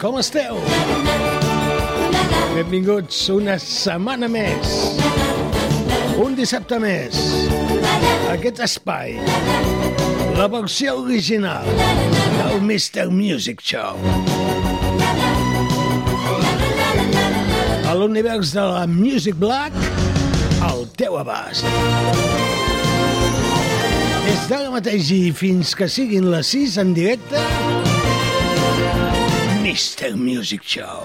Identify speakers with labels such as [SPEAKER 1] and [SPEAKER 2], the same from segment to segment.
[SPEAKER 1] Com esteu? Benvinguts una setmana més. Un dissabte més. Aquest espai. La versió original del Mr. Music Show. A l'univers de la Music Black, al teu abast. Des d'ara mateix i fins que siguin les 6 en directe, Mr. Music Show.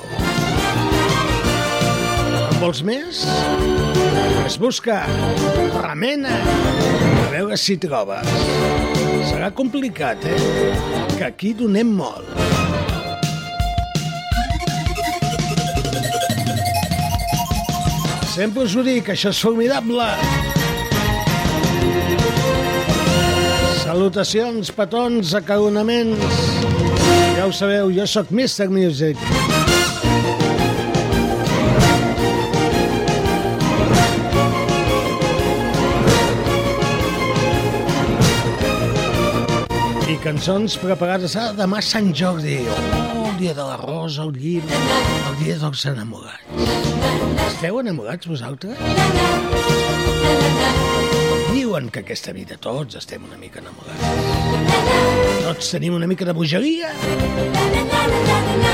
[SPEAKER 1] En vols més? Es busca, remena, a veure si trobes. Serà complicat, eh? Que aquí donem molt. Sempre us ho dic, això és formidable. Salutacions, petons, acaronaments. Ho sabeu, jo sóc Mr. Music. I cançons preparades a demà Sant Jordi. Oh, el dia de la rosa, el llibre, el dia dels enamorats. Esteu enamorats vosaltres? Diuen que aquesta vida tots estem una mica enamorats. Tots tenim una mica de bogeria.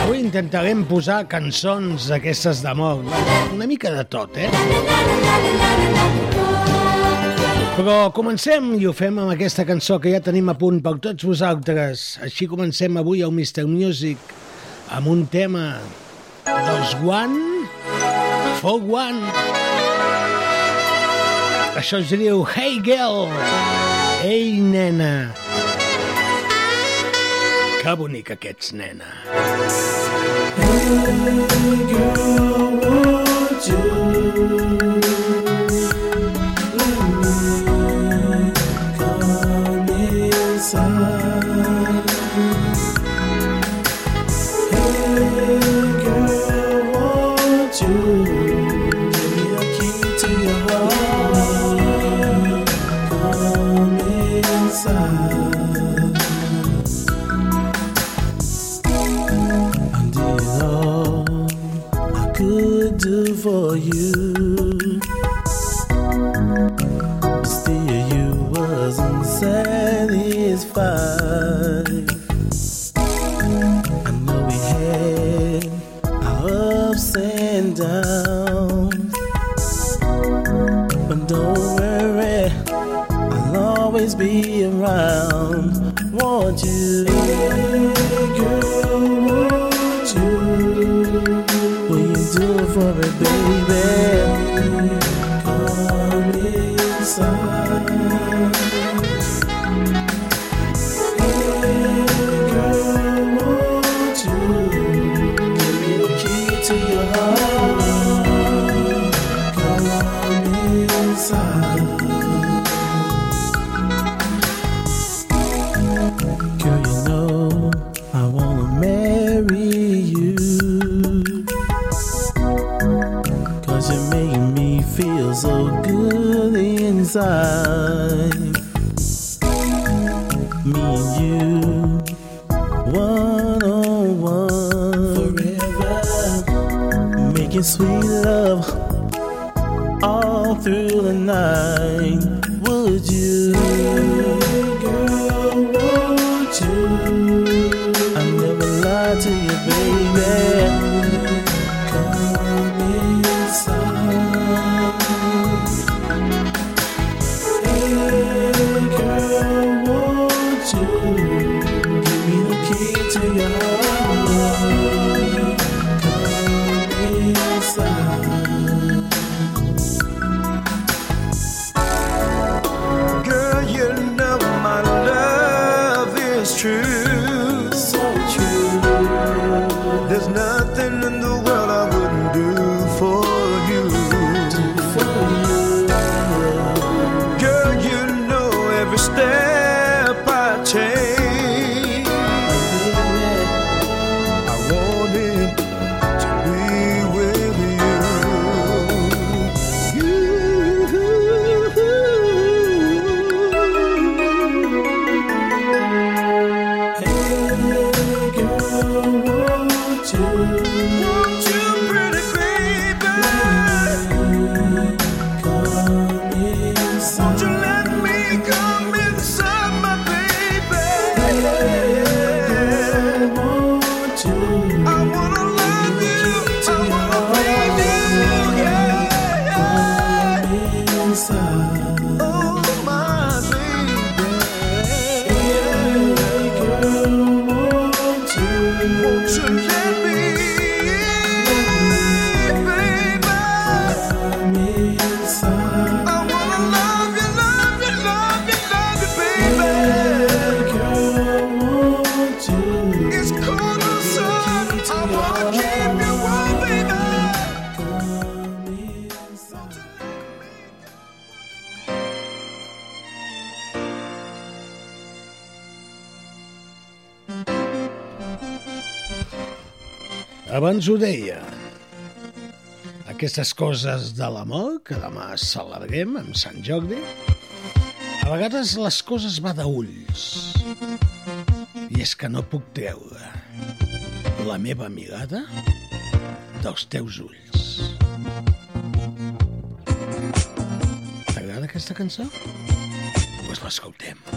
[SPEAKER 1] Avui intentarem posar cançons d'aquestes d'amor. Una mica de tot, eh? Però comencem i ho fem amb aquesta cançó que ja tenim a punt per tots vosaltres. Així comencem avui al Mr. Music amb un tema dels One for One. Això es diu Hey Girl, Ei nena. Que bonic que ets, nena.
[SPEAKER 2] Hey girl, won't you for you.
[SPEAKER 3] aquestes coses de l'amor, que demà celebrem amb Sant Jordi, a vegades les coses va d'ulls. I és que no puc treure la meva mirada dels teus ulls. T'agrada aquesta cançó? Doncs pues l'escoltem.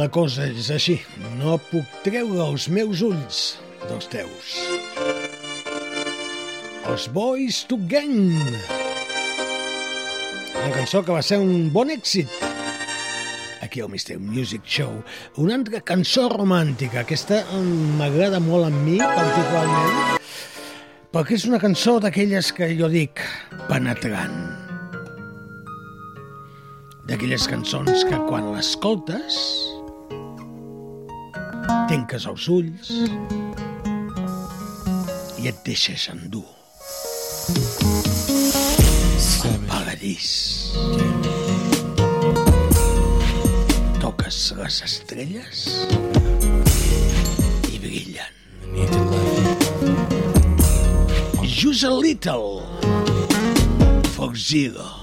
[SPEAKER 2] La cosa és així. No puc treure els meus ulls dels teus. Els Boys to Gang. Una cançó que va ser un bon èxit aquí al Mister Music Show. Una altra cançó romàntica. Aquesta m'agrada molt a mi, particularment, perquè és una cançó d'aquelles que jo dic penetrant. D'aquelles cançons que quan l'escoltes Tanques els ulls i et deixes endur. El paladís. Toques les estrelles i brillen. Just a little. For zero.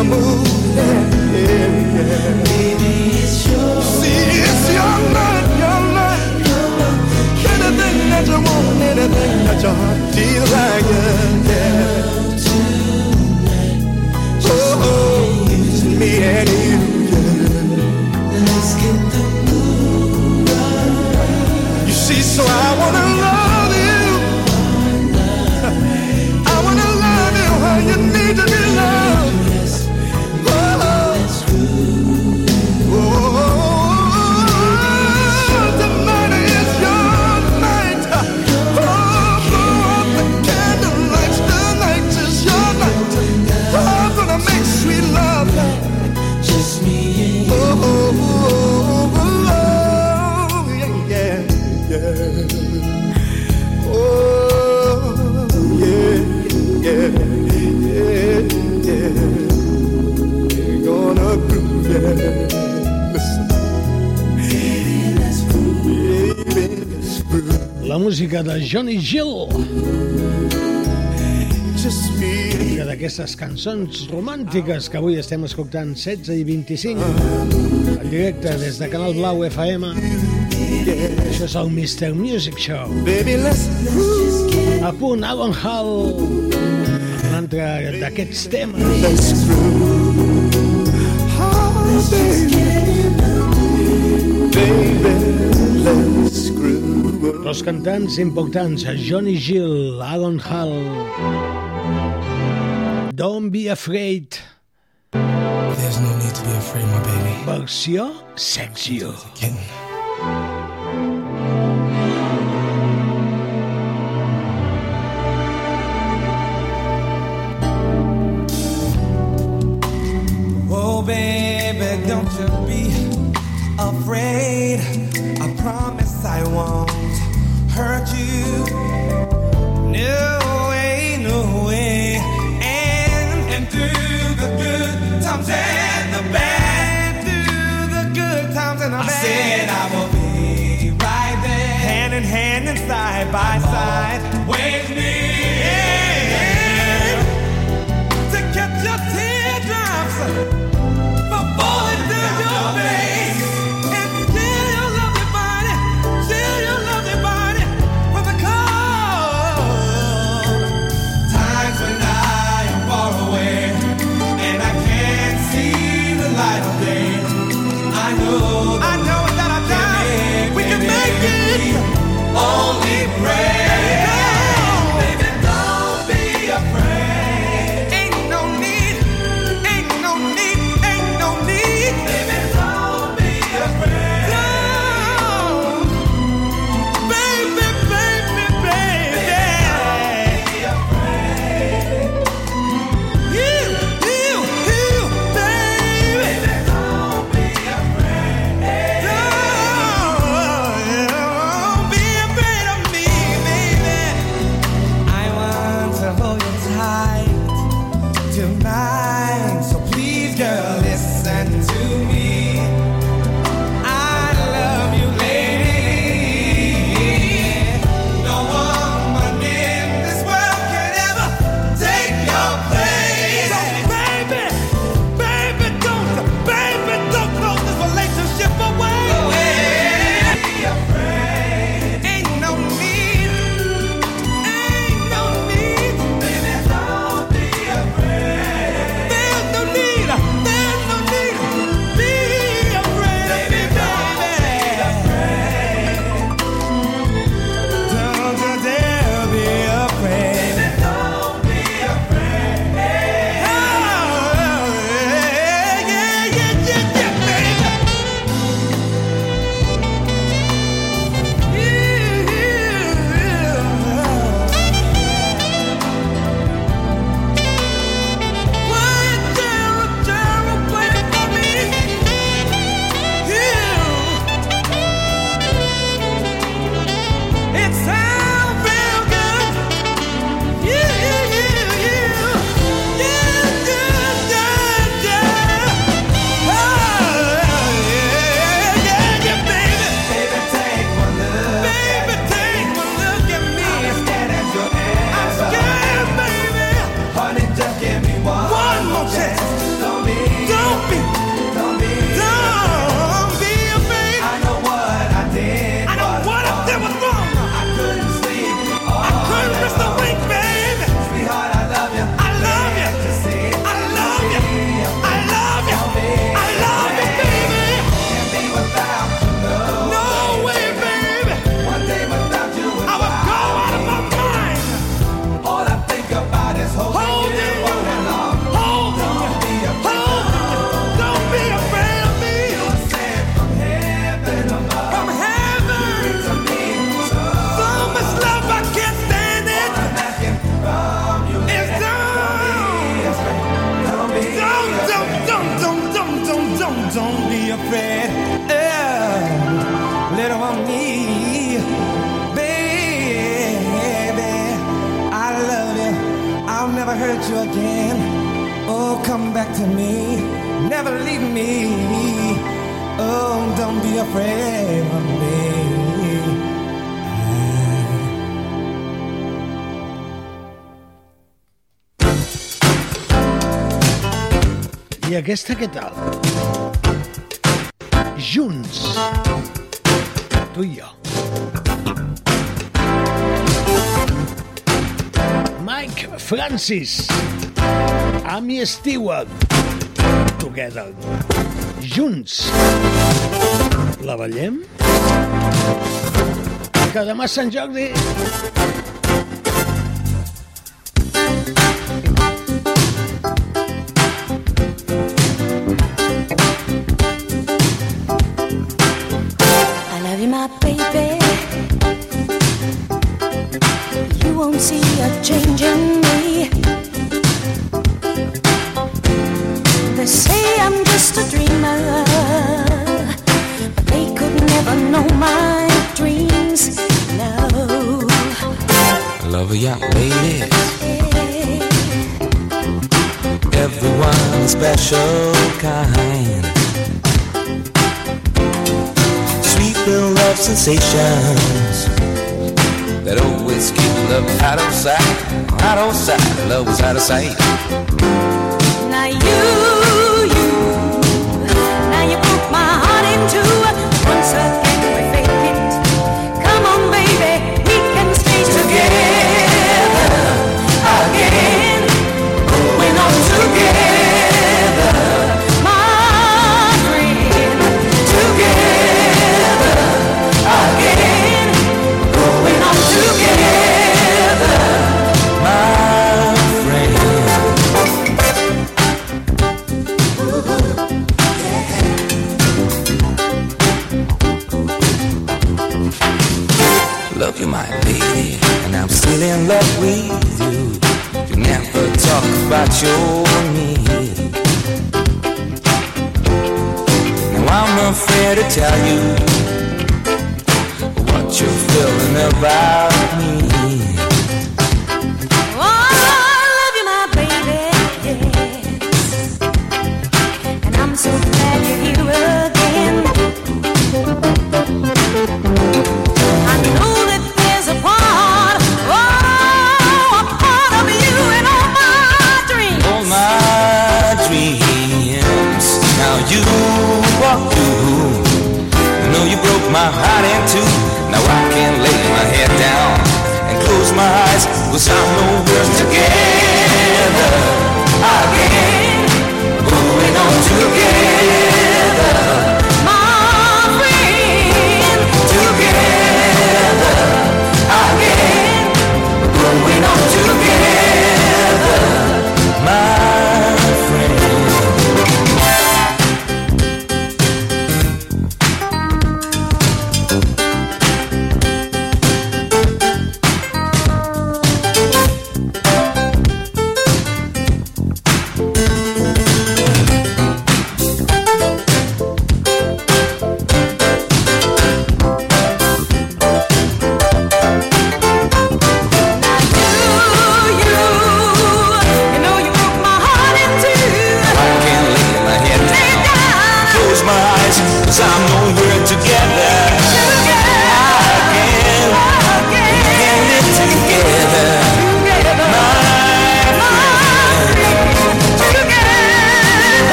[SPEAKER 1] uma
[SPEAKER 4] mulher música de Johnny Gill. Una d'aquestes cançons romàntiques que avui estem escoltant 16 i 25 en directe des de Canal Blau FM. Això és el Mr. Music Show. A punt, Alan Hall. Un altre d'aquests temes.
[SPEAKER 1] Oh, baby. baby
[SPEAKER 4] dos cantants importants Johnny Gill, Alan Hall, Don't Be Afraid,
[SPEAKER 5] There's no need to be afraid, my baby.
[SPEAKER 4] versió
[SPEAKER 1] sexy. Aquesta què tal? Junts. Tu i jo. Mike Francis. Amy Stewart. Together. Junts. La ballem? Que demà Sant Jordi
[SPEAKER 6] sensations that always keep love out of sight, out of sight. Love was out of sight.
[SPEAKER 7] Now you.
[SPEAKER 6] still in love with you. You never talk about your need. Now I'm afraid to tell you what you're feeling about me.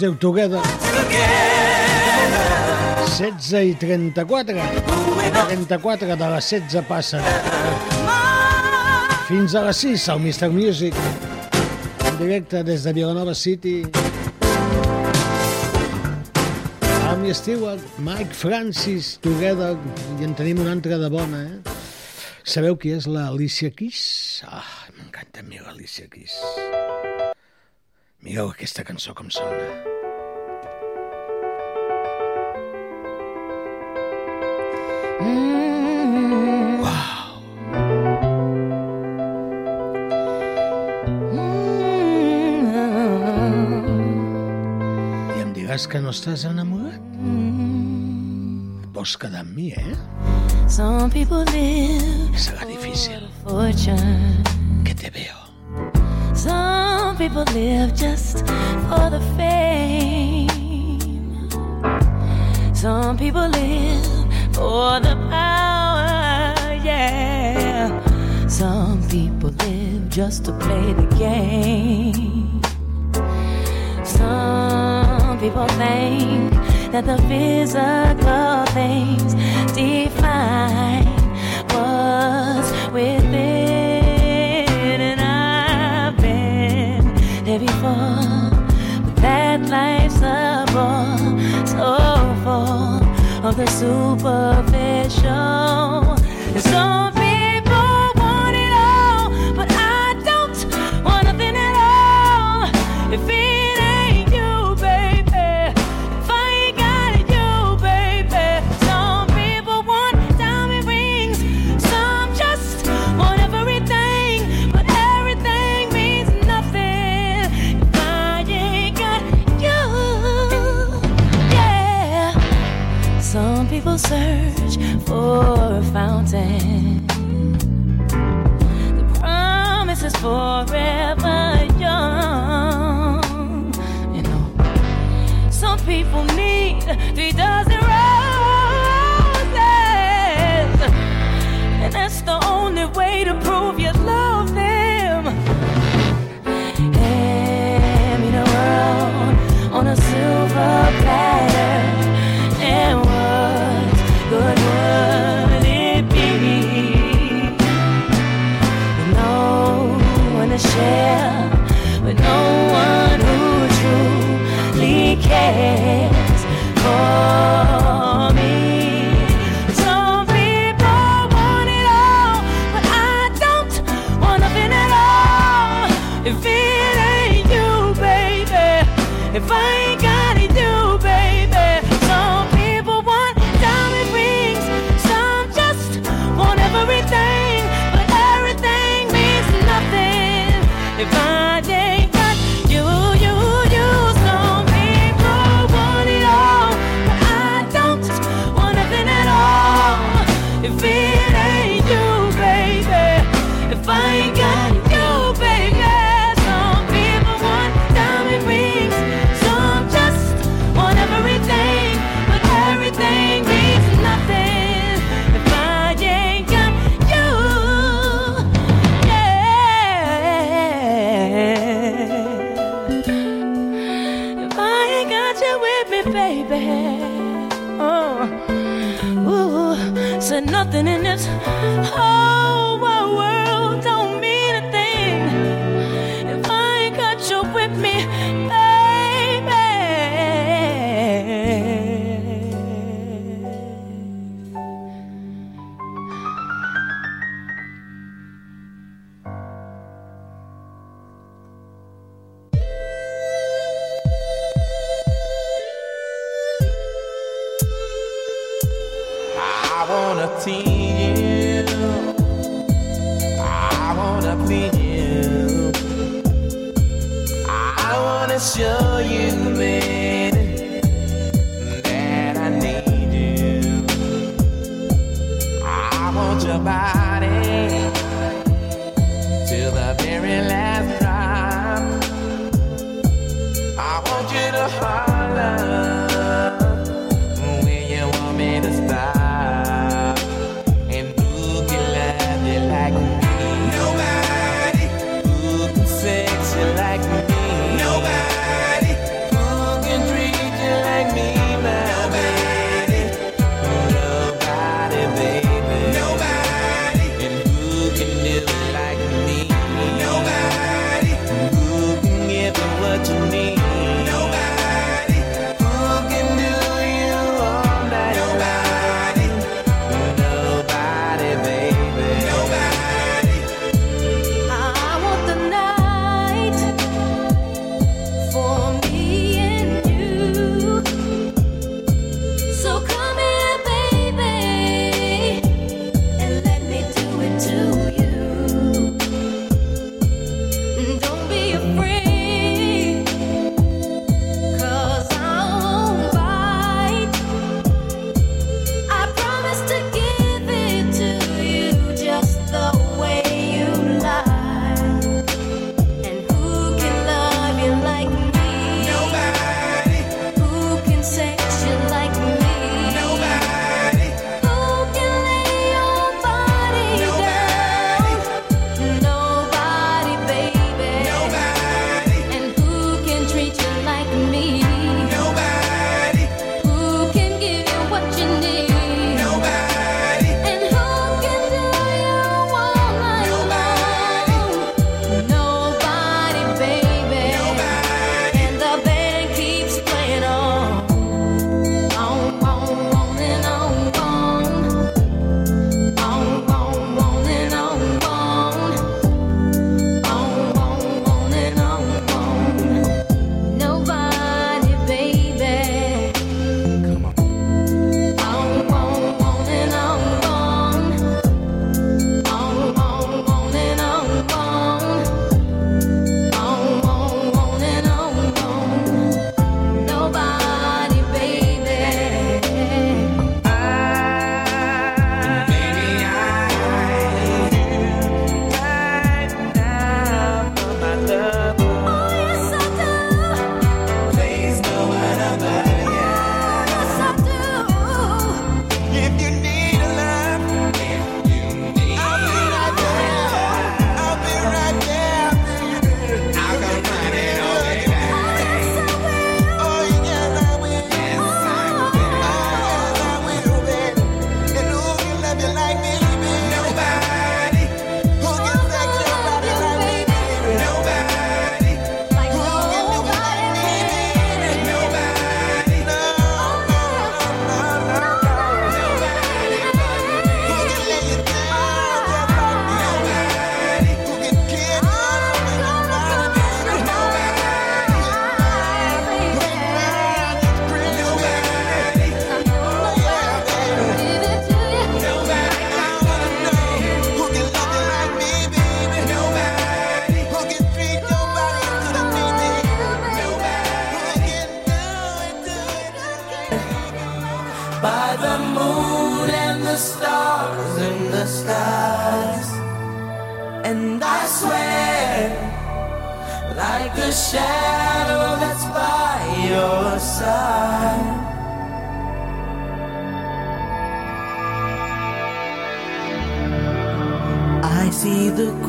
[SPEAKER 1] diu Together. 16 i 34. 34 de les 16 passen. Fins a les 6 al Mr. Music. En directe des de Vilanova City. Amy Stewart, Mike Francis, Together, i en tenim una altra de bona, eh? Sabeu qui és l'Alicia Kiss? Mireu aquesta cançó com sona.
[SPEAKER 3] Mm Mm.
[SPEAKER 1] I em que no estàs enamorat? Mm. Vols quedar amb mi, eh?
[SPEAKER 3] Some people live
[SPEAKER 1] Serà difícil. Que te veo.
[SPEAKER 3] Some people live just for the fame. Some people live for the power, yeah. Some people live just to play the game. Some people think that the physical things define before. But that life's a bore so full of the superficial.
[SPEAKER 8] day. 你。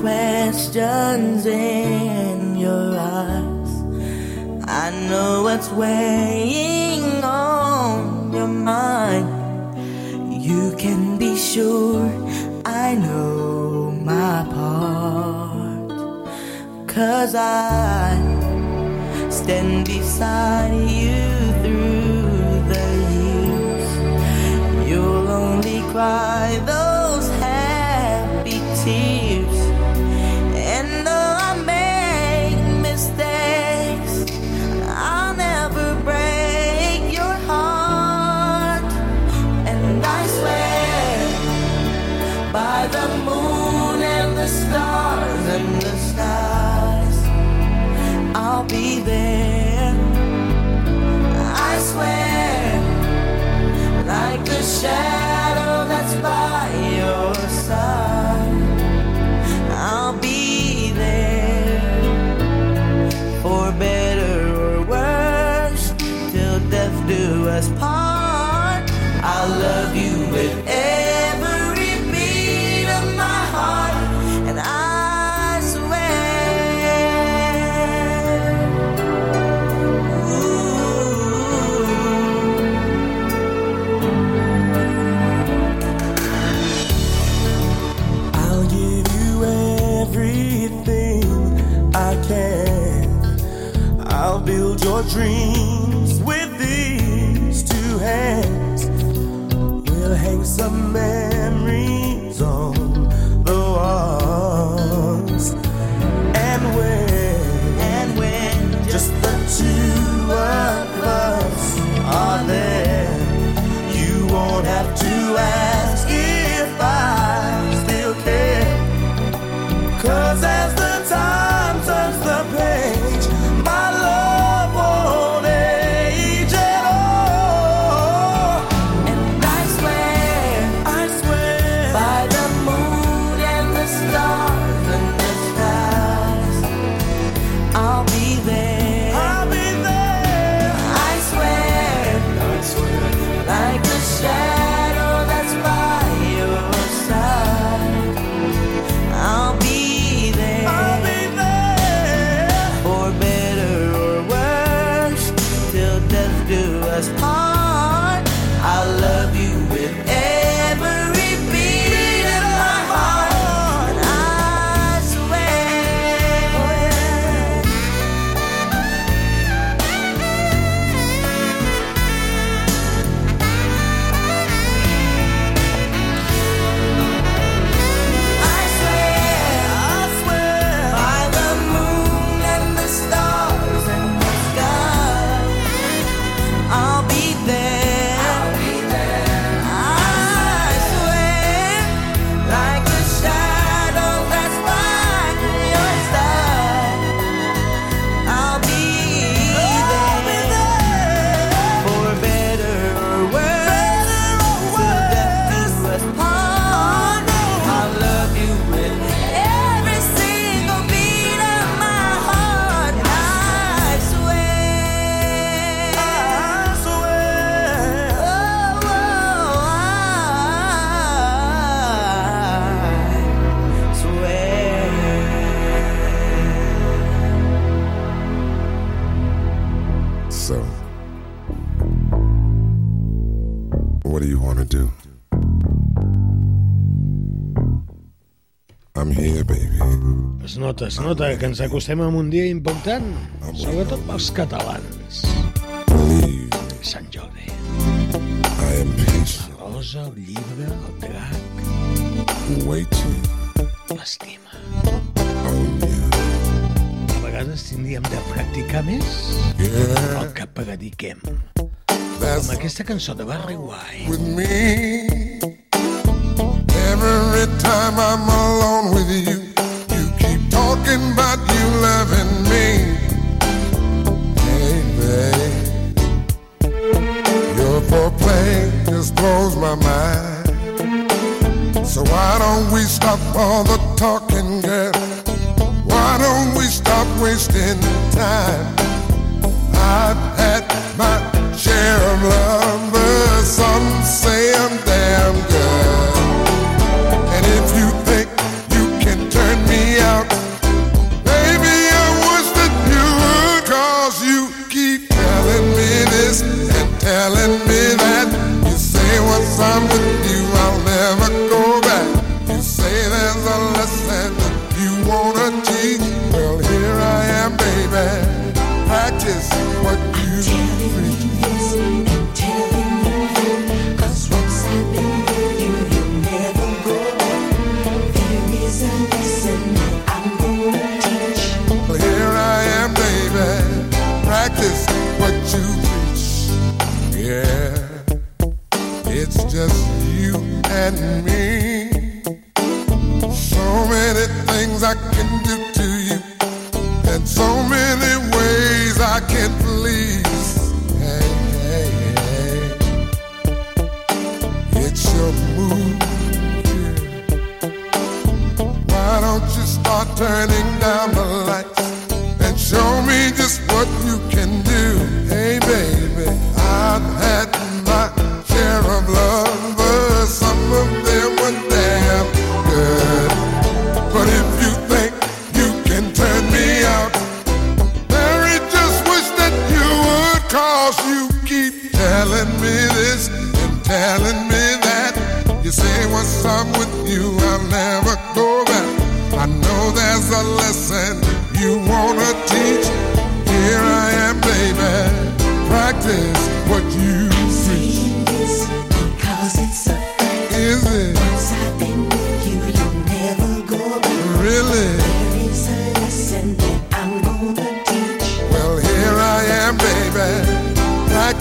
[SPEAKER 8] questions in your eyes. I know what's weighing on your mind. You can be sure I know my part. Cause I stand beside you through the years. You'll only cry.
[SPEAKER 9] shine.
[SPEAKER 10] dream. nota, es nota que ens acostem a un dia important, sobretot pels catalans. Sant Jordi.
[SPEAKER 9] La
[SPEAKER 10] rosa, el llibre, el drac. L'estima.
[SPEAKER 9] Oh,
[SPEAKER 10] a vegades tindríem de practicar més el que prediquem. Amb aquesta cançó de Barry White.
[SPEAKER 9] Every time I'm alone with you talking about you loving me. Hey, babe, your foreplay just blows my mind. So why don't we stop all the talking, girl? Why don't we stop wasting time? I've had my share of love.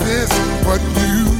[SPEAKER 9] this but you.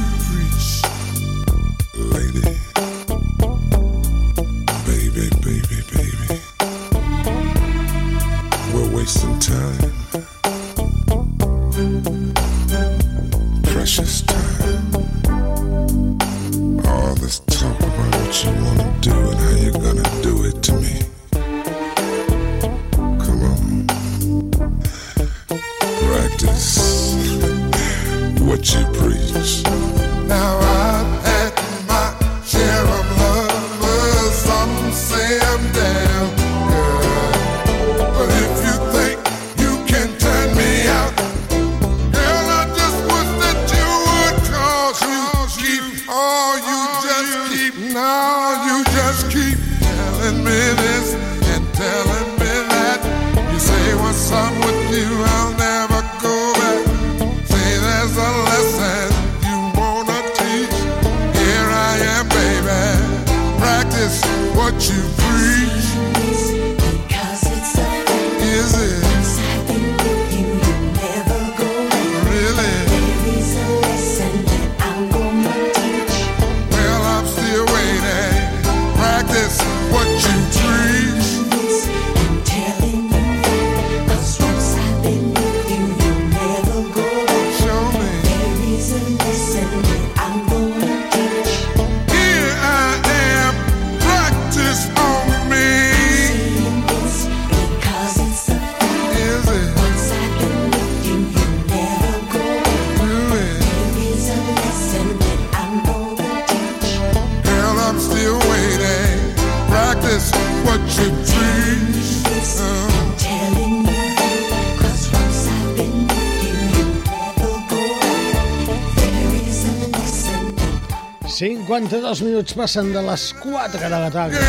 [SPEAKER 1] minuts passen de les 4 de la tarda.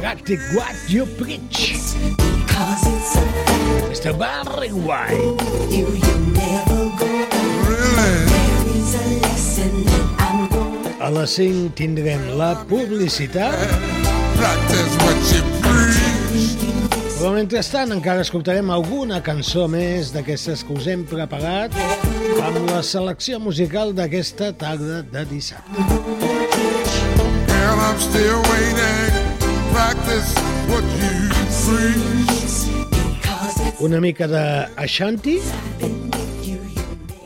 [SPEAKER 1] Practic what you preach. Mr. Barry White.
[SPEAKER 9] You, you never really?
[SPEAKER 1] A les 5 tindrem la publicitat.
[SPEAKER 9] Practice what you preach.
[SPEAKER 1] Però mentrestant encara escoltarem alguna cançó més d'aquestes que us hem preparat amb la selecció musical d'aquesta tarda de dissabte
[SPEAKER 9] still waiting. Practice what you preach.
[SPEAKER 1] Una mica de Ashanti.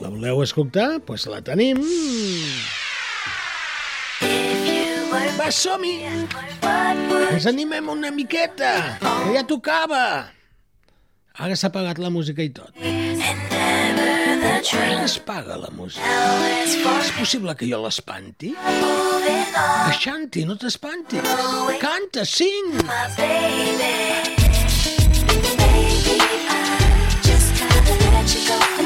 [SPEAKER 1] La
[SPEAKER 7] voleu escoltar? Doncs pues la tenim. Va, som-hi! Ens animem una miqueta, que ja tocava! Ara s'ha apagat la música i tot. Es paga la música. És possible que jo l'espanti? Aixanti, no t'espantis. Canta, sing!
[SPEAKER 11] Baby, baby, I just gotta let you go.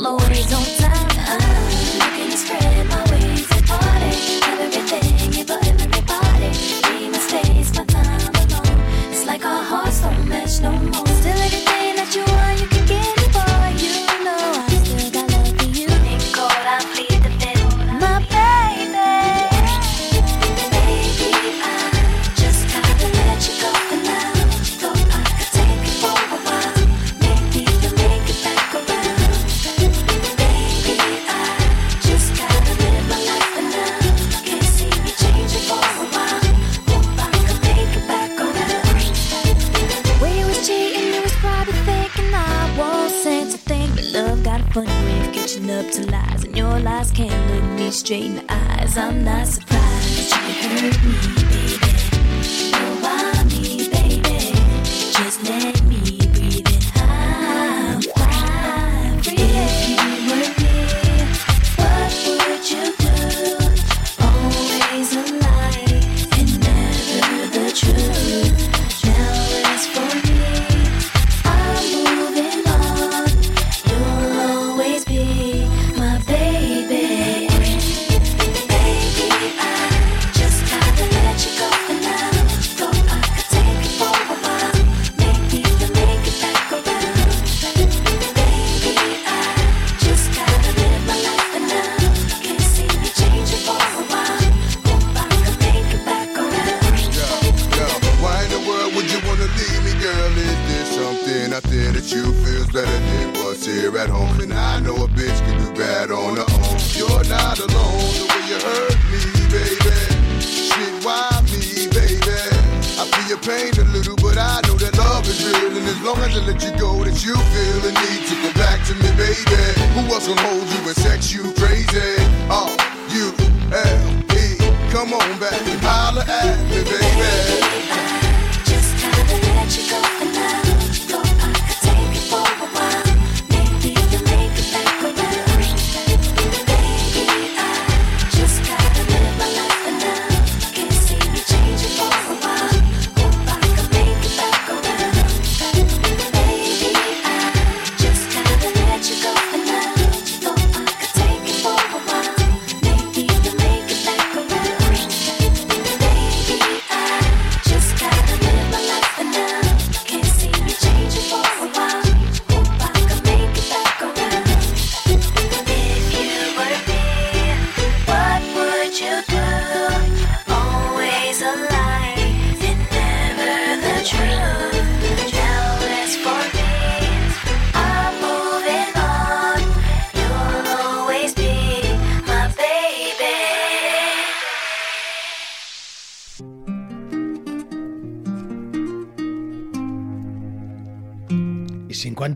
[SPEAKER 11] don't
[SPEAKER 7] don't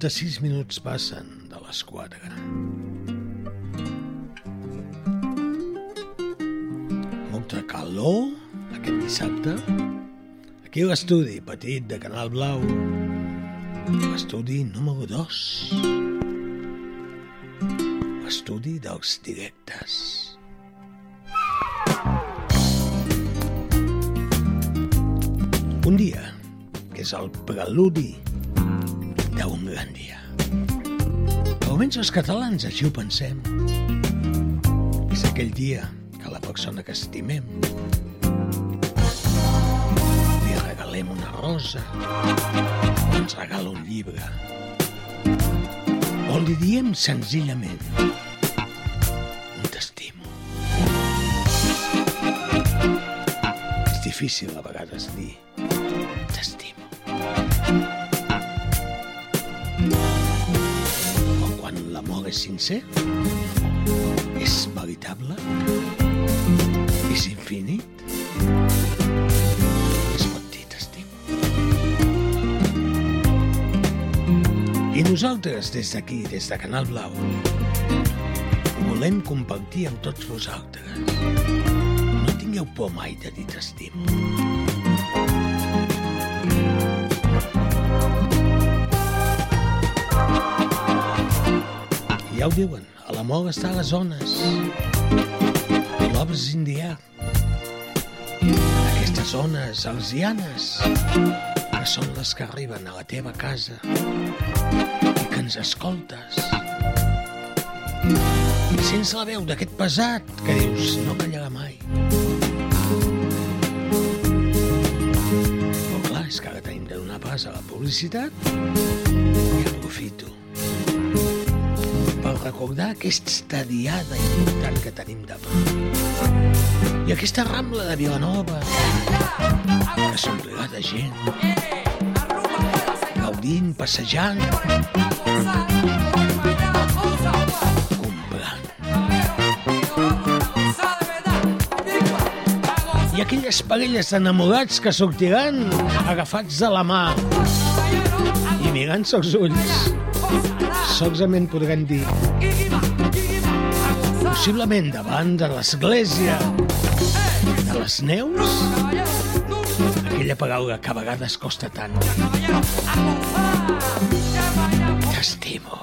[SPEAKER 7] 56 minuts passen de les 4. Molta calor aquest dissabte. Aquí l'estudi petit de Canal Blau, l'estudi número 2, l'estudi dels directes. Un dia, que és el preludi d'un gran dia. Almenys els catalans així ho pensem. És aquell dia que la persona que estimem li regalem una rosa, ens regala un llibre, o li diem senzillament t'estimo. És
[SPEAKER 1] difícil a vegades dir és sincer, és veritable, és infinit, es pot dir t'estimo. I nosaltres, des d'aquí, des de Canal Blau, volem compartir amb tots vosaltres. No tingueu por mai de dir t'estimo. Ja ho diuen, a l'amor està a les zones. L'obra és indià. Aquestes zones alzianes que són les que arriben a la teva casa i que ens escoltes. I sents la veu d'aquest pesat que dius no callarà mai. Però clar, és que ara tenim de donar pas a la publicitat i aprofito recordar aquesta diada important que tenim demà. I aquesta rambla de Vilanova que s'omplirà de gent gaudint, passejant, comprant. I aquelles parelles d'enamorats que sortiran agafats de la mà i mirant-se els ulls. Solament podran dir possiblement davant de l'església de les neus aquella paraula que a vegades costa tant. T'estimo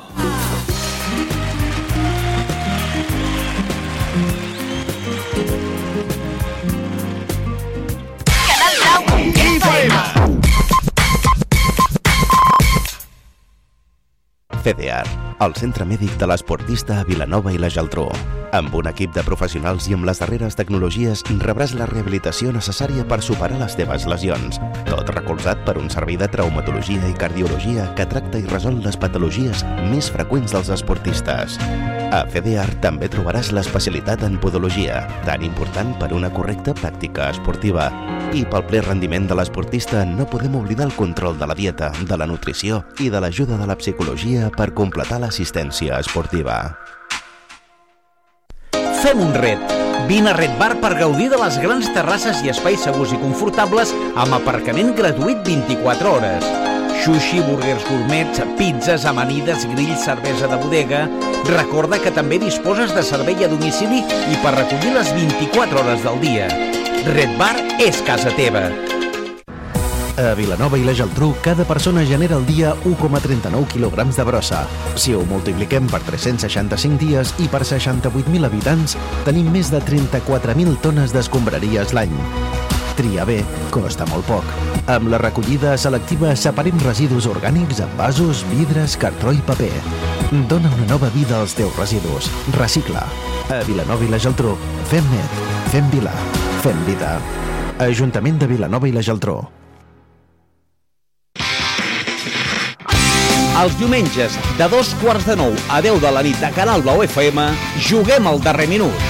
[SPEAKER 12] CDR, el centre mèdic de l'esportista a Vilanova i la Geltrú. Amb un equip de professionals i amb les darreres tecnologies rebràs la rehabilitació necessària per superar les teves lesions. Tot recolzat per un servei de traumatologia i cardiologia que tracta i resol les patologies més freqüents dels esportistes. A CDR també trobaràs l'especialitat en podologia, tan important per una correcta pràctica esportiva. I pel ple rendiment de l'esportista no podem oblidar el control de la dieta, de la nutrició i de l'ajuda de la psicologia per completar l'assistència esportiva.
[SPEAKER 13] Fem un ret. Vine a Red Bar per gaudir de les grans terrasses i espais segurs i confortables amb aparcament gratuït 24 hores. Sushi, burgers gourmets, pizzas, amanides, grills, cervesa de bodega... Recorda que també disposes de servei a domicili i per recollir les 24 hores del dia. Red Bar és casa teva.
[SPEAKER 12] A Vilanova i la Geltrú, cada persona genera al dia 1,39 quilograms de brossa. Si ho multipliquem per 365 dies i per 68.000 habitants, tenim més de 34.000 tones d'escombraries l'any. Triar bé costa molt poc. Amb la recollida selectiva separem residus orgànics en vasos, vidres, cartró i paper. Dóna una nova vida als teus residus. Recicla. A Vilanova i la Geltrú, fem net, fem vila, fem vida. Ajuntament de Vilanova i la Geltrú.
[SPEAKER 13] Els diumenges, de dos quarts de nou a 10 de la nit a Canal Blau FM, juguem al darrer minut.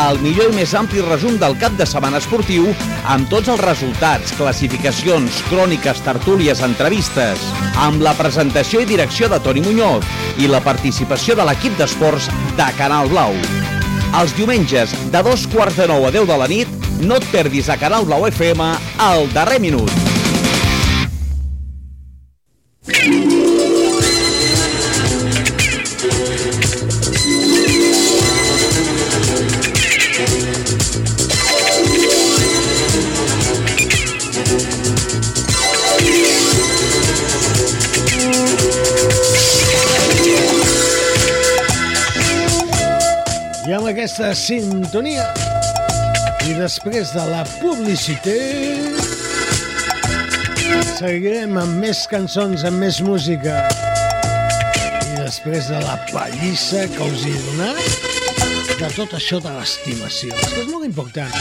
[SPEAKER 13] El millor i més ampli resum del cap de setmana esportiu amb tots els resultats, classificacions, cròniques, tertúlies, entrevistes, amb la presentació i direcció de Toni Muñoz i la participació de l'equip d'esports de Canal Blau. Els diumenges, de dos quarts de nou a 10 de la nit, no et perdis a Canal Blau FM al darrer minut.
[SPEAKER 1] Aquesta sintonia. I després de la publicitat seguirem amb més cançons, amb més música. I després de la pallissa que us he donat de tot això de l'estimació. És que és molt important.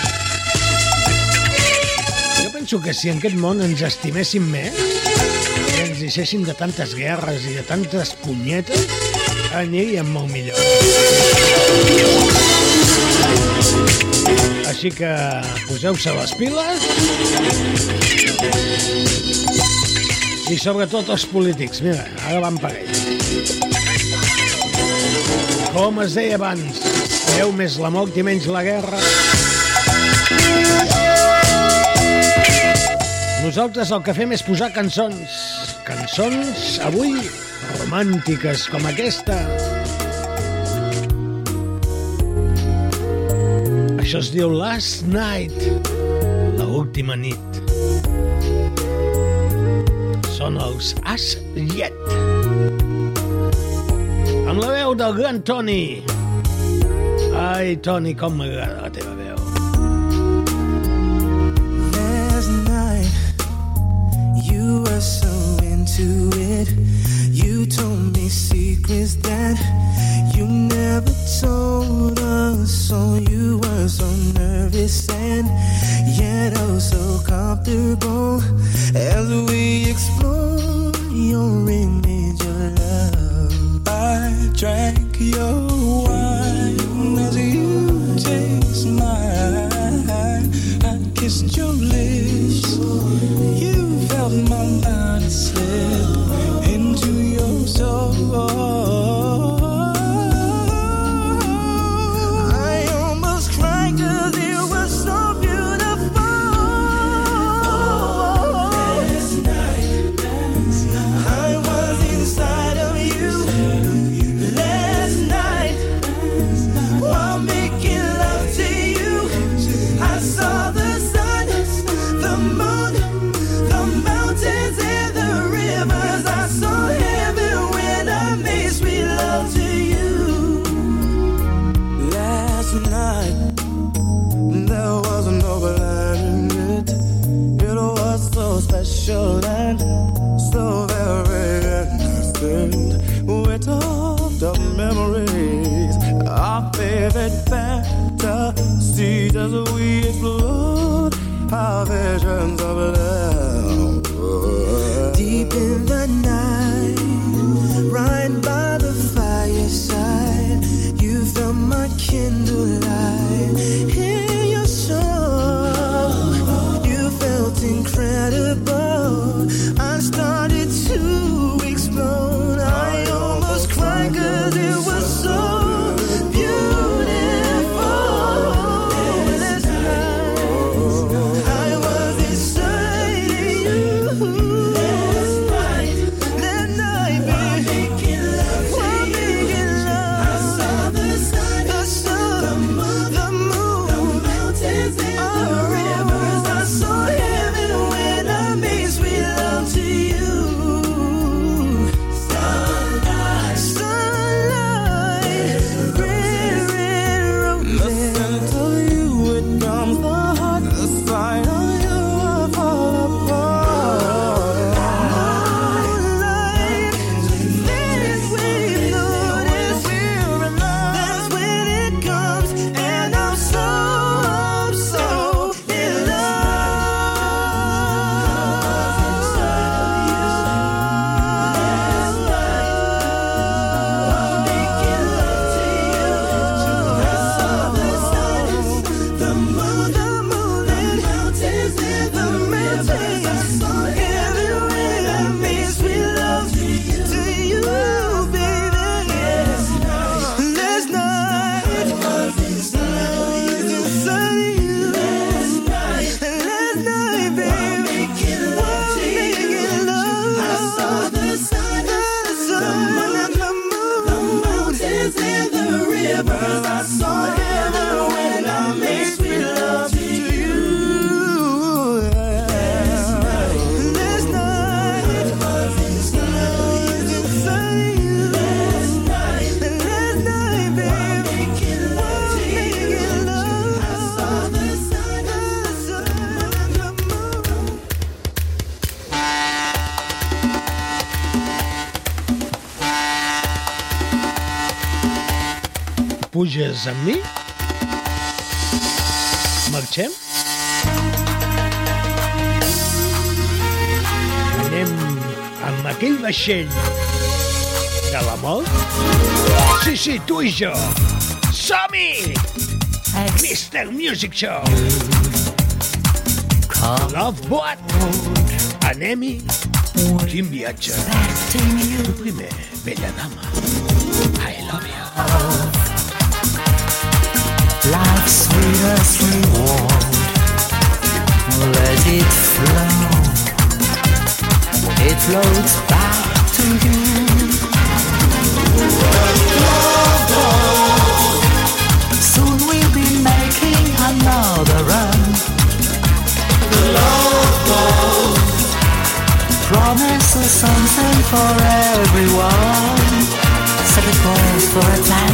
[SPEAKER 1] Jo penso que si en aquest món ens estiméssim més i ens deixéssim de tantes guerres i de tantes punyetes aniríem molt millor així que poseu-se les piles i sobretot els polítics. Mira, ara van per ells. Com es deia abans, veu més la mort i menys la guerra. Nosaltres el que fem és posar cançons. Cançons, avui, romàntiques com aquesta. Això es diu Last Night, la última nit. Són els As Yet. Amb la veu del gran Toni. Ai, Toni, com m'agrada la teva veu.
[SPEAKER 4] Last night you were so into it You told me secrets that You never told us, so you were so nervous and yet oh so comfortable as we explore your image of love. I drank your wine as you chased my eye. I kissed your lips.
[SPEAKER 1] Vens amb mi? Marxem? Anem amb aquell vaixell de la mort? Sí, sí, tu i jo. Som-hi! Mr. Music Show. Love Boat. Anem-hi. Quin viatge. Tu Primer,
[SPEAKER 14] vella floats back to you. Soon we'll be making another run. The love boat promises something for everyone. Set the goals for a
[SPEAKER 15] time.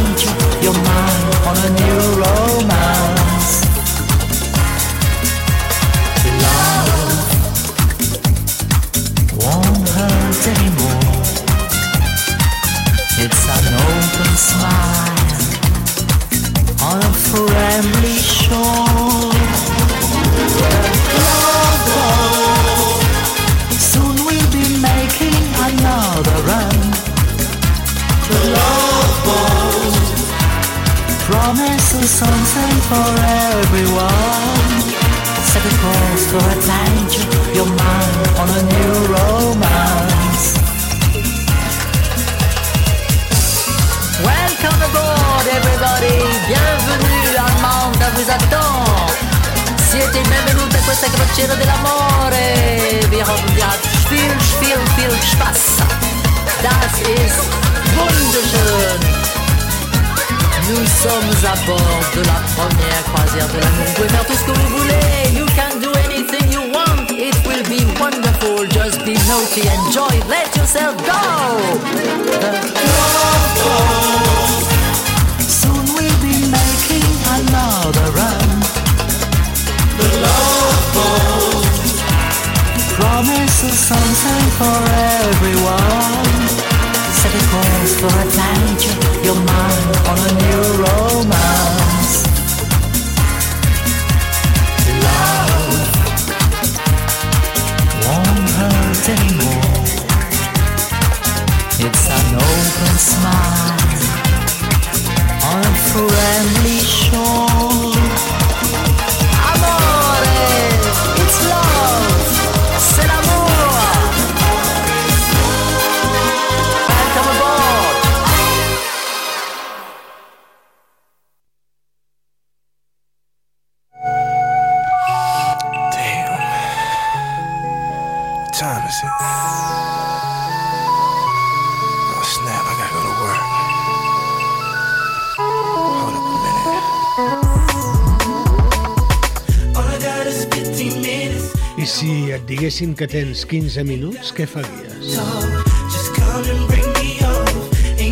[SPEAKER 1] que tens 15 minuts, què faries?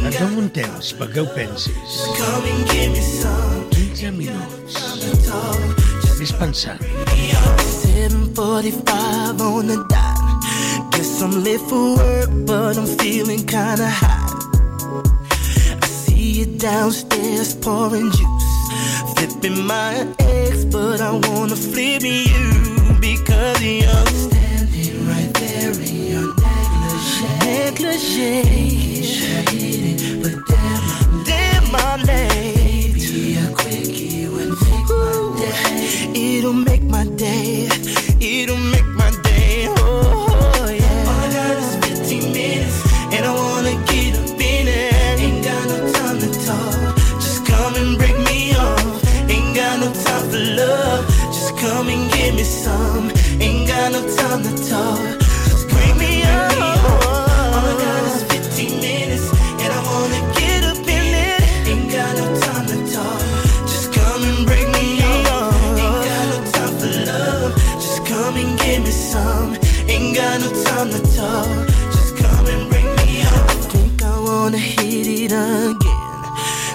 [SPEAKER 1] Et dono un temps perquè ho pensis. 15 minuts. Vés pensant.
[SPEAKER 15] 7.45 on the dot Guess I'm late for work, but I'm feeling kinda hot I see you downstairs pouring juice Flipping my ex, but I wanna flip you Because you're j'ai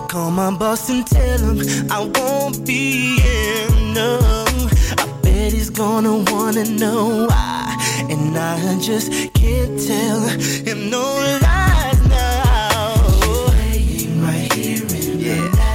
[SPEAKER 15] Call my boss and tell him I won't be in. No, I bet he's gonna wanna know why. And I just can't tell him no lies now. Playing right here in yeah. the.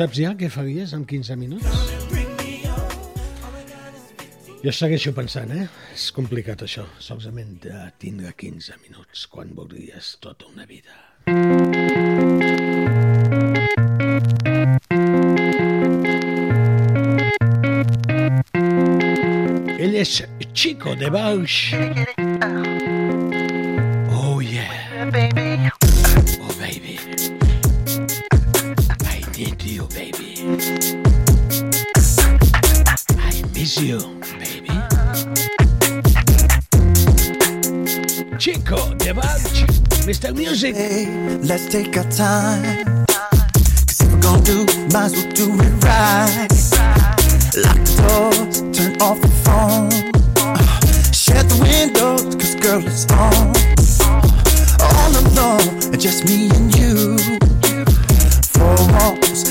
[SPEAKER 1] saps ja què faries amb 15 minuts? Jo segueixo pensant, eh? És complicat això, solament de tindre 15 minuts quan voldries tota una vida. Ell és Chico de Bausch.
[SPEAKER 16] time. Cause if we're gonna do, might as well do it right. Lock the door, turn off the phone. Uh, shut the windows, cause girl, it's on. All alone, just me and you. Four walls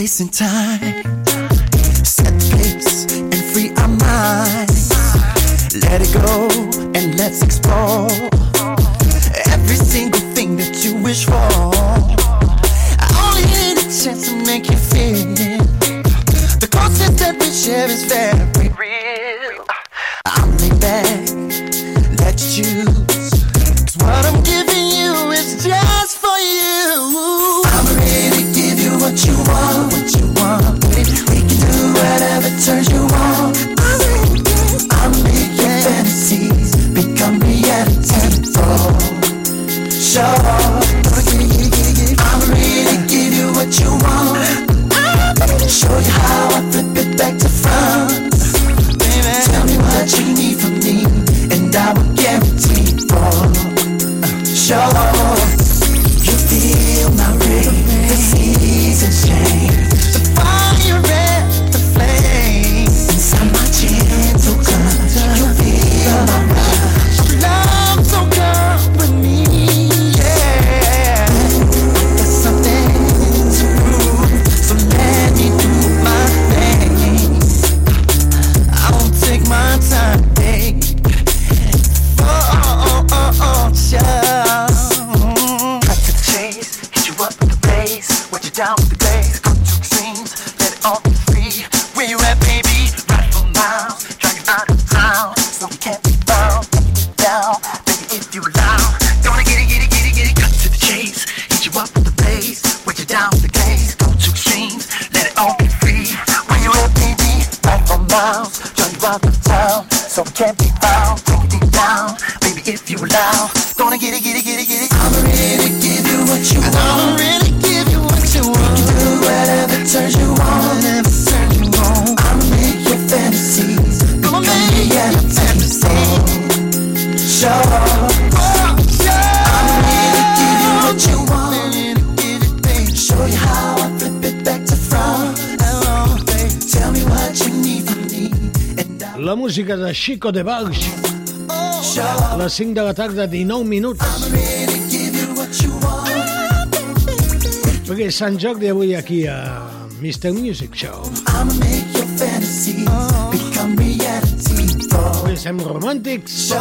[SPEAKER 16] place and time. Set the pace and free our minds. Let it go and let's explore every single thing that you wish for. I only need a chance to make you feel it. The closest that we share is very.
[SPEAKER 1] Chico de Barge. A les 5 de la tarda, 19 minuts. Perquè és Sant Jordi avui aquí a Mr. Music Show. Avui estem romàntics.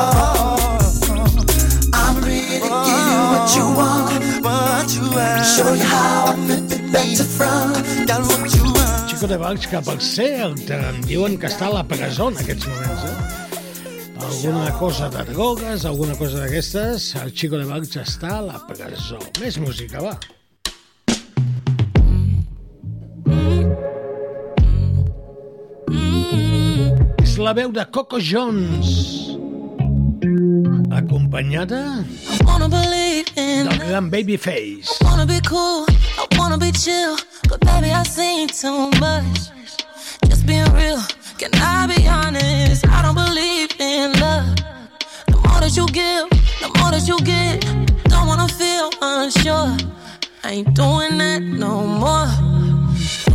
[SPEAKER 16] Really give you what you want. What you want. Show you how I flip it back to front. Got what you want.
[SPEAKER 1] Chico de Barge, que per cert, em diuen que està a la presó en aquests moments, eh? Alguna cosa de drogues, alguna cosa d'aquestes, el Chico de Barge està a la presó. Més música, va. És la veu de Coco Jones, acompanyada del gran Babyface.
[SPEAKER 17] Wanna be cool, I wanna be chill, but baby, I seen too much. Just being real, can I be honest? I don't believe in love. The more that you give, the more that you get. Don't wanna feel unsure. I ain't doing that no more.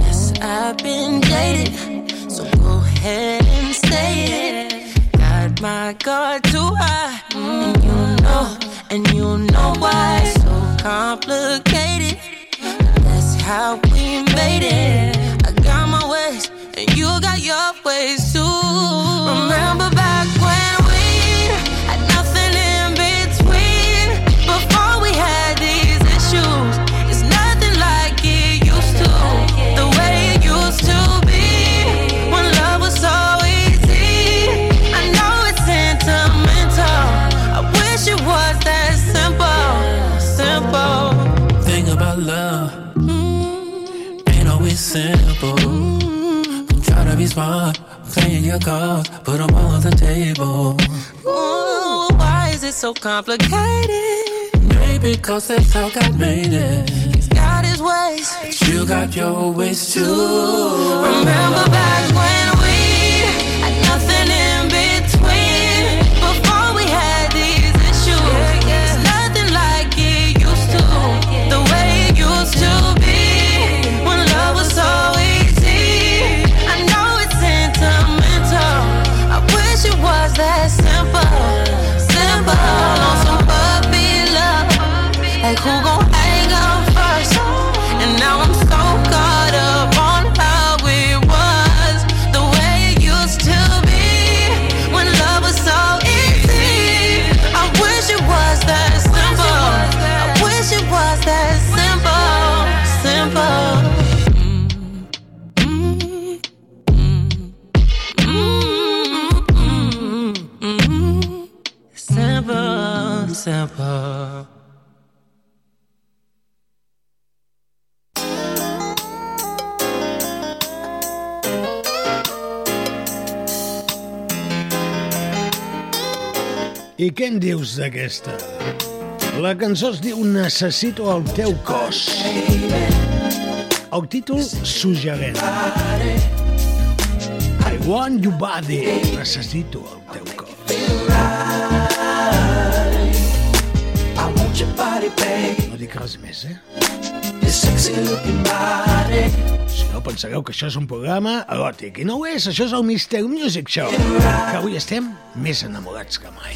[SPEAKER 17] Yes, I've been jaded, so go ahead and say it. Got my guard too high, and you know, and you know why so complicated. That's how we made it. I got my ways, and you got your ways too. Remember simple.
[SPEAKER 2] I'm trying to be smart, playing your cards, put 'em all on the table.
[SPEAKER 17] Ooh, why is it so complicated?
[SPEAKER 2] Maybe cause that's how God made it.
[SPEAKER 17] He's got his ways.
[SPEAKER 2] but You got your ways too.
[SPEAKER 17] Remember back when I
[SPEAKER 1] què en dius d'aquesta? La cançó es diu Necessito el teu cos. El títol suggerent. I want your body. Necessito el teu cos.
[SPEAKER 16] Body, babe.
[SPEAKER 1] No dic res més, eh?
[SPEAKER 16] Your sexy looking body.
[SPEAKER 1] Si no pensareu que això és un programa eròtic. I no ho és, això és el Mr. Music Show. Que avui estem més enamorats que mai.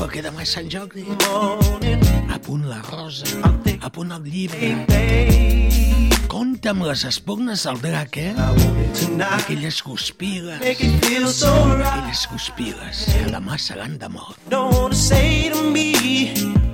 [SPEAKER 1] Perquè demà és Sant Jordi. A punt la rosa, a punt el llibre. Compte amb les espurnes del drac, eh? Aquelles guspires. Aquelles guspires que demà seran de mort.
[SPEAKER 6] don't wanna say
[SPEAKER 16] to me,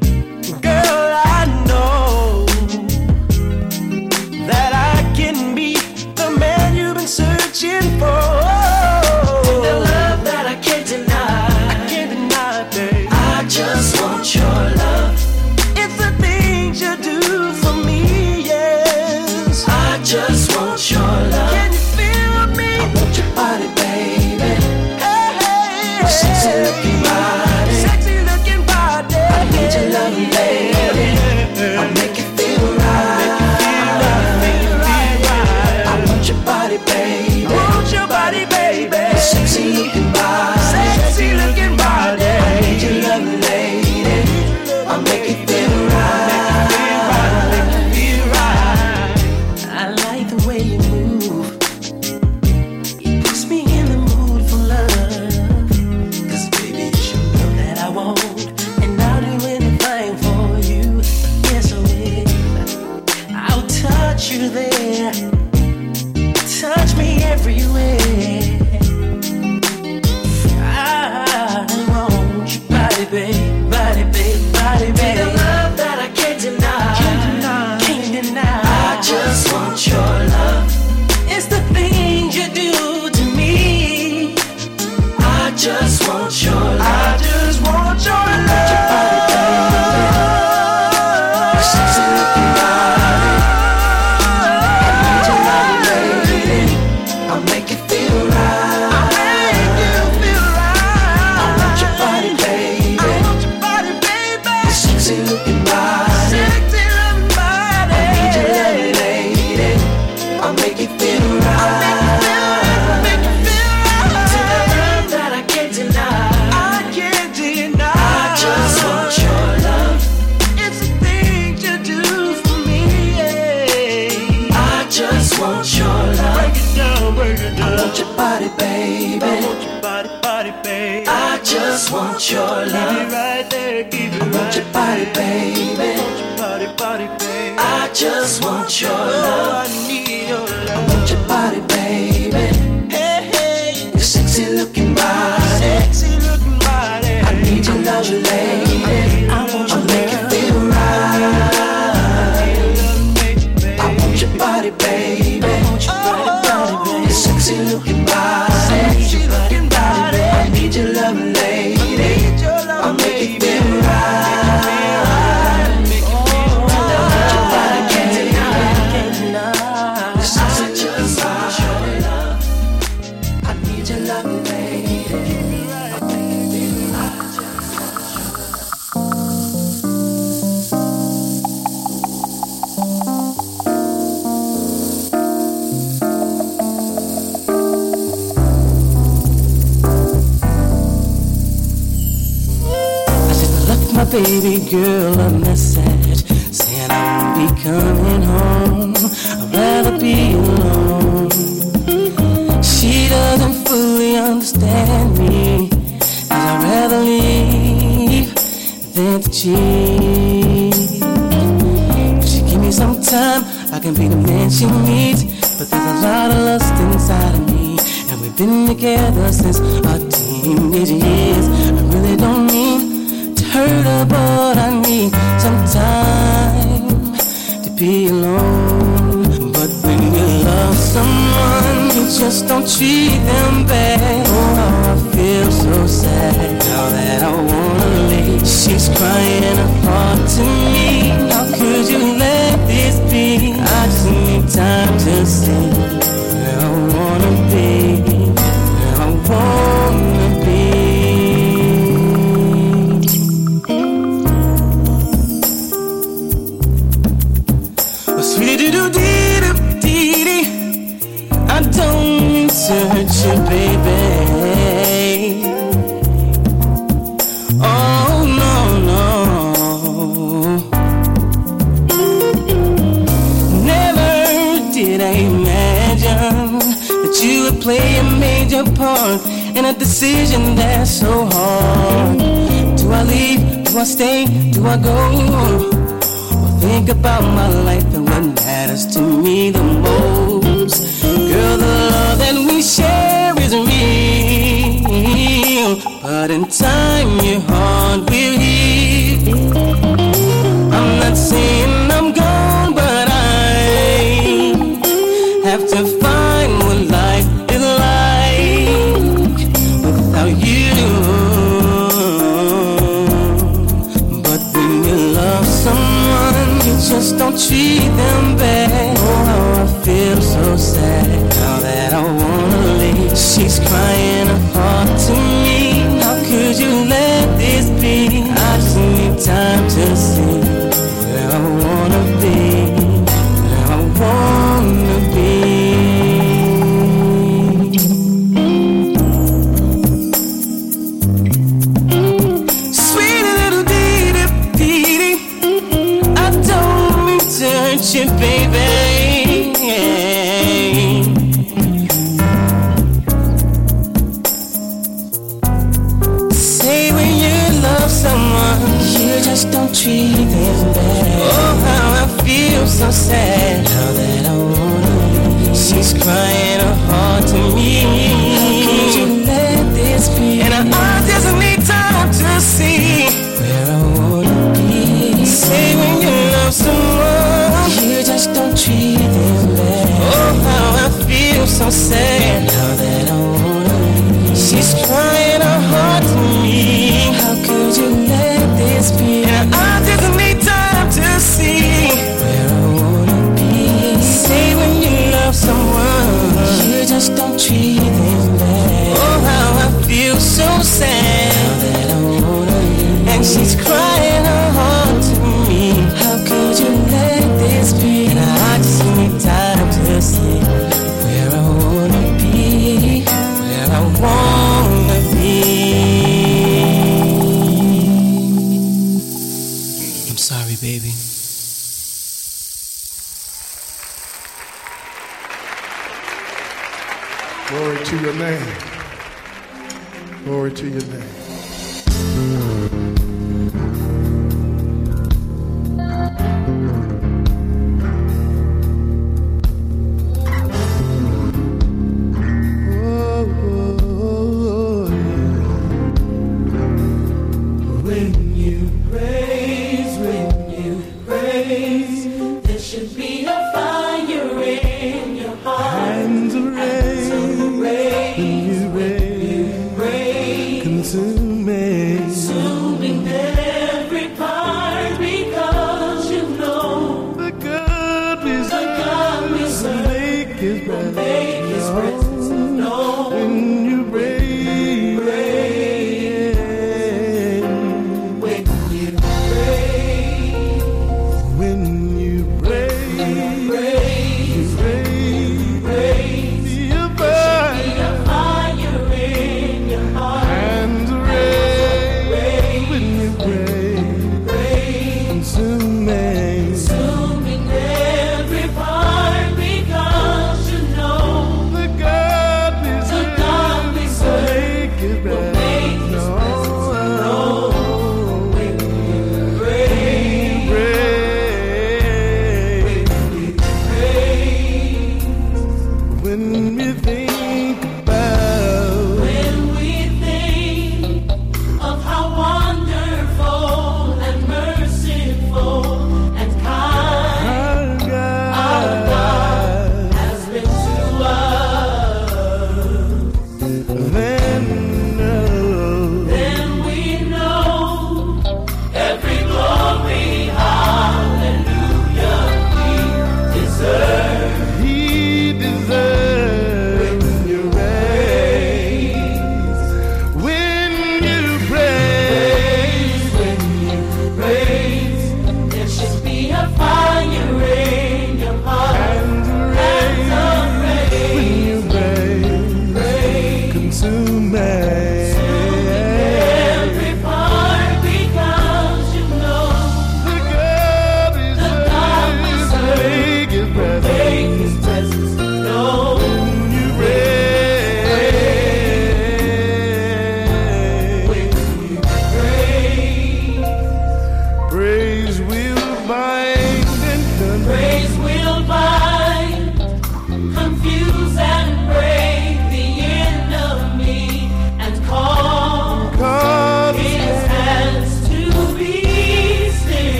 [SPEAKER 16] just don't treat them bad. Oh, I feel so sad now that I wanna leave. She's crying apart to me. How could you let this be? I just need time to see. decision that's so hard. Do I leave? Do I stay? Do I go? Well, think about my life and what matters to me the most. Girl, the love that we share is real, but in time your heart will heal. I'm not saying flying Now that I wanna, she's crying her heart to me. How could you let this be? And her eyes need time to see where I wanna be. Say when you love someone, you just don't treat them. Oh, how I feel so sad.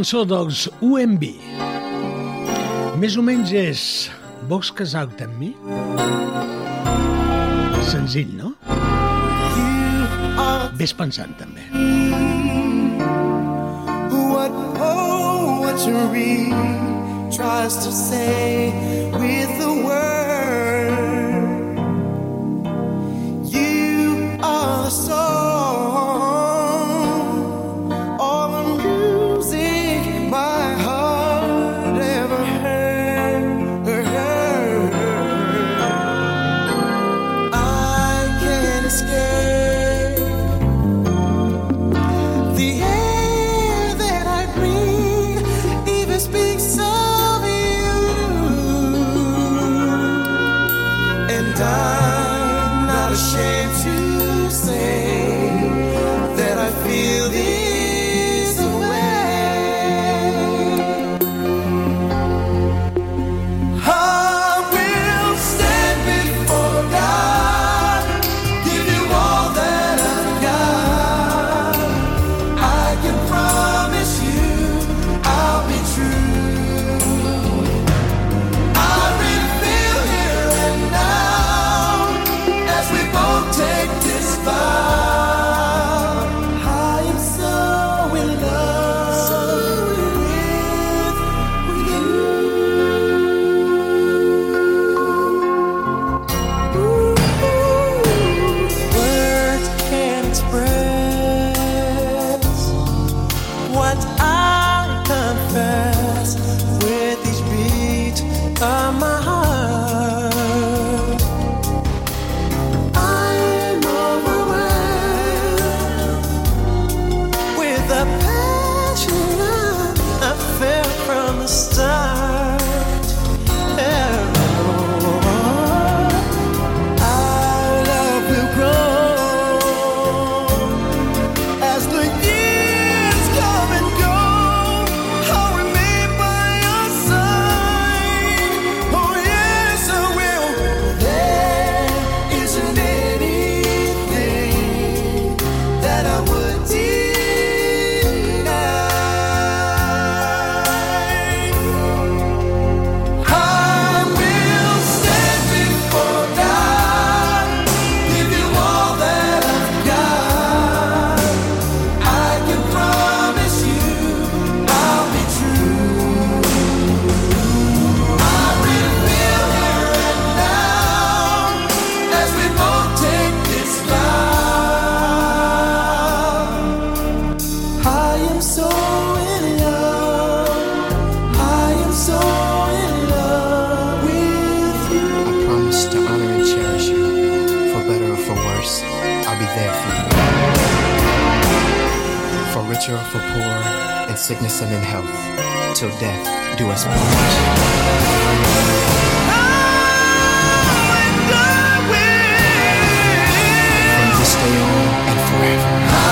[SPEAKER 1] cançó dels UMB. Més o menys és... Vols casar-te amb mi? Senzill, no? Ves pensant, també.
[SPEAKER 4] What oh, poetry tries to say with the word
[SPEAKER 5] sickness and in health, till death do us part. From this day on and forever.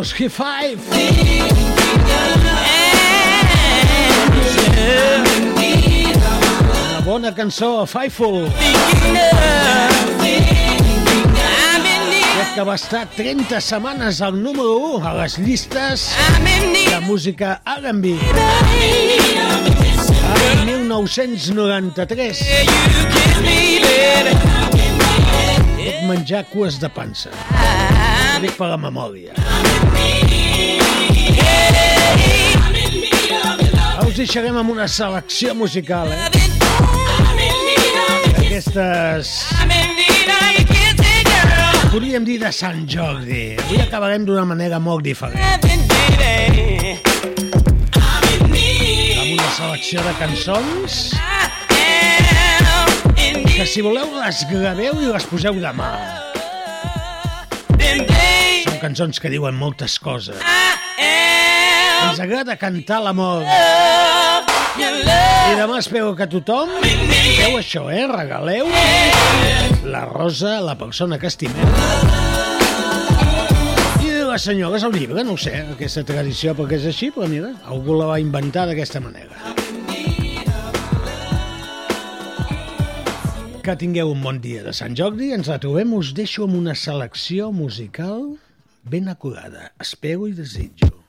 [SPEAKER 1] Dels G5. Una bona cançó, Fifeful. Crec que va estar 30 setmanes al número 1 a les llistes de música R&B. L'any 1993. Puc menjar cues de pansa. Ho dic per la memòria. Us deixarem amb una selecció musical, eh? Aquestes... Podríem dir de Sant Jordi. Avui acabarem d'una manera molt diferent. Amb una selecció de cançons que si voleu les graveu i les poseu demà. Cançons que diuen moltes coses. Ens agrada cantar l'amor. I demà espero que tothom feu això, eh? Regaleu la rosa a la persona que estimeu. I les senyores el llibre, no ho sé, aquesta tradició perquè és així, però mira, algú la va inventar d'aquesta manera. Que tingueu un bon dia de Sant Jordi, ens la trobem, us deixo amb una selecció musical ben acurada. Espero i desitjo.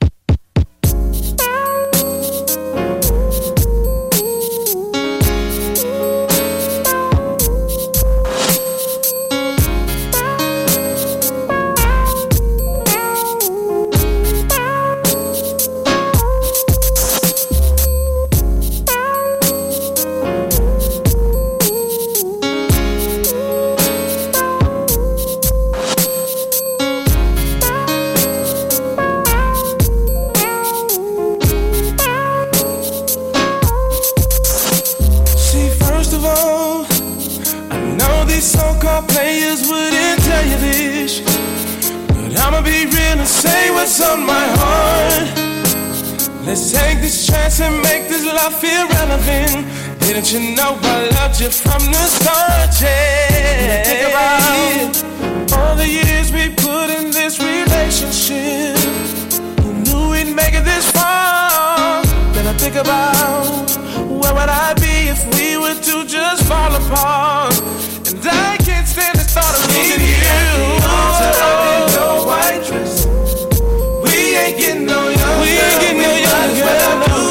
[SPEAKER 18] Love feel relevant. Didn't you know I loved you from the start? Yeah. Think about all the years we put in this relationship. Who knew we'd make it this far? Then I think about where would I be if we were to just fall apart? And I can't stand the thought of losing you. your white dress. We ain't getting no younger. We ain't getting no younger.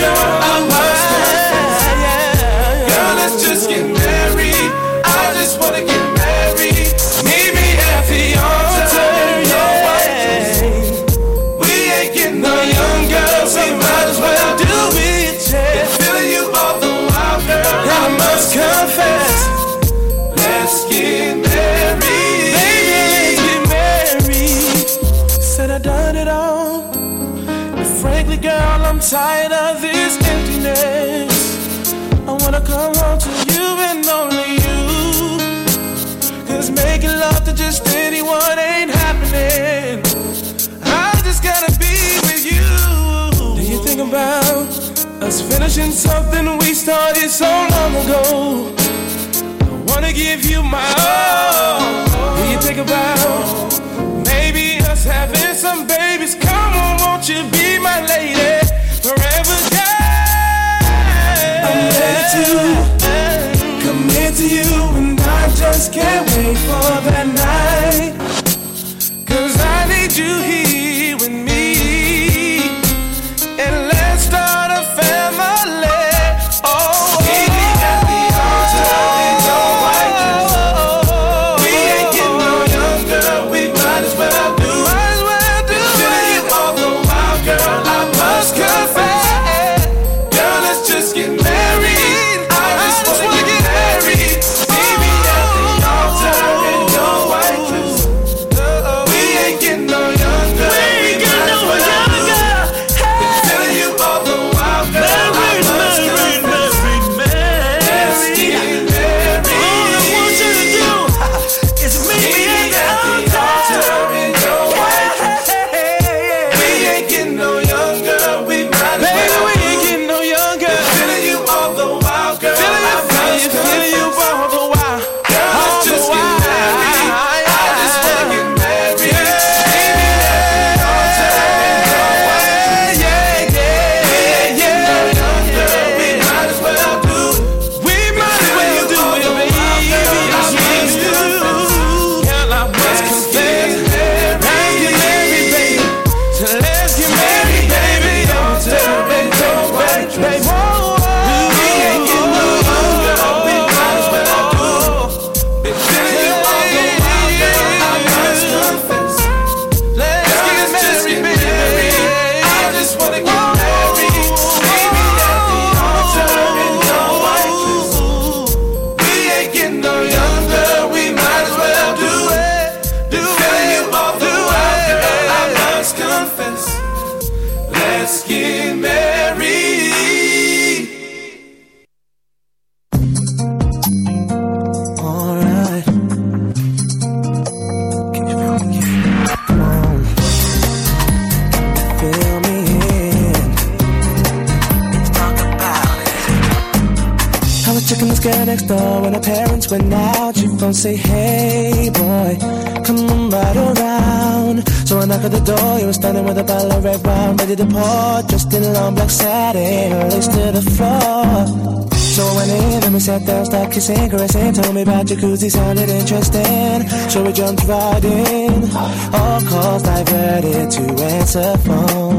[SPEAKER 18] The just anyone ain't happening. I just gotta be with you. Do you think about us finishing something we started so long ago? I wanna give you my all. Do you think about maybe us having some babies? Come on, won't you be my lady
[SPEAKER 6] jacuzzi, sounded interesting. So we jumped right in, all calls diverted to answer phone.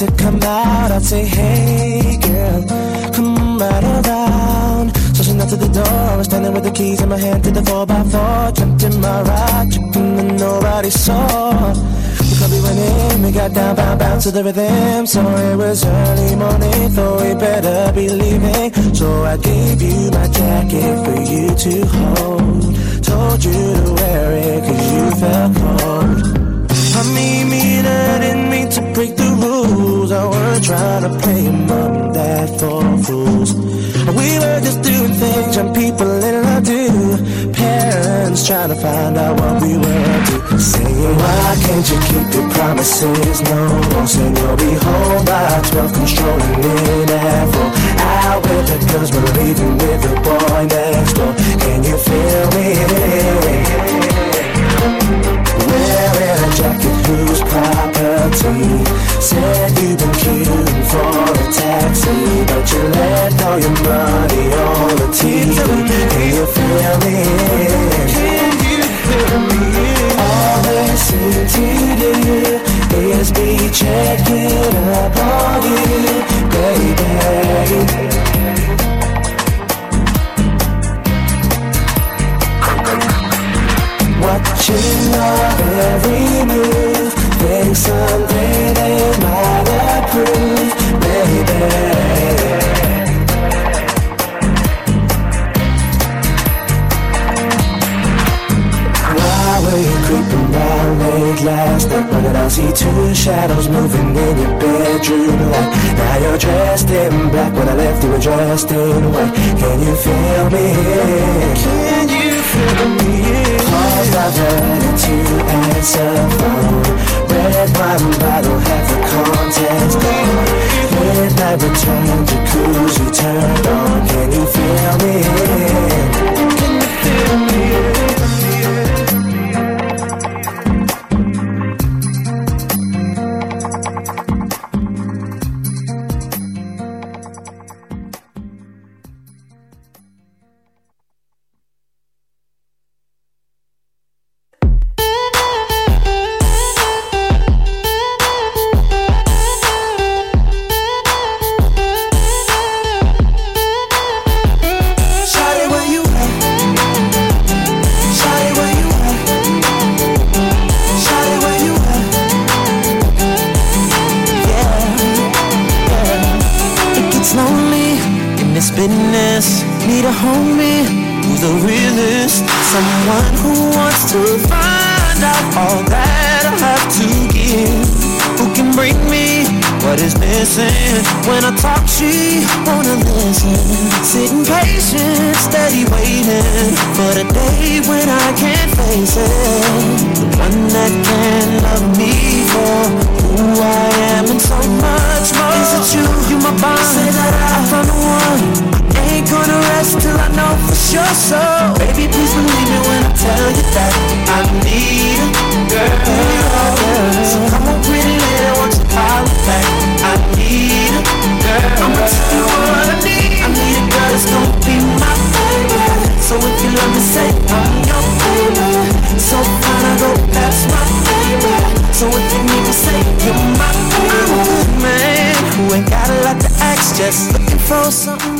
[SPEAKER 6] To come out, I'd say, Hey girl, come right around. So she knocked at the door, I was standing with the keys in my hand to the 4x4. Jumped in my ride, tripping and nobody saw. The club we went in, we got down, bound, bound to the rhythm. So it was early morning, thought we better be leaving. So I gave you my jacket for you to hold. Told you to wear it cause you felt cold. I mean, me and I didn't mean to break the rules. I weren't trying to play mom and dad for fools. We were just doing things young people in love do. Parents trying to find out what we were up to. Saying, why can't you keep your promises? No, no, saying you'll be home by 12, controlling it at four. Out with the girls, we're leaving with the boy next door. Can you feel me? Jacket whose property Said you've been queuing for a taxi But you left all your money on the TV Can you feel me? Can you feel me? All they seem to do Is be checking up on you, baby Watching our every move Think someday they might approve Baby Why were you creeping late last night? I see two shadows moving in your bedroom light? Now you're dressed in black. When I left, you were dressed in white. Can you feel me? Can you feel me? Calls diverted to answer phone. Red wine bottle, half the contents gone. Midnight return, jacuzzi turned on. Can you feel me? Can you feel me?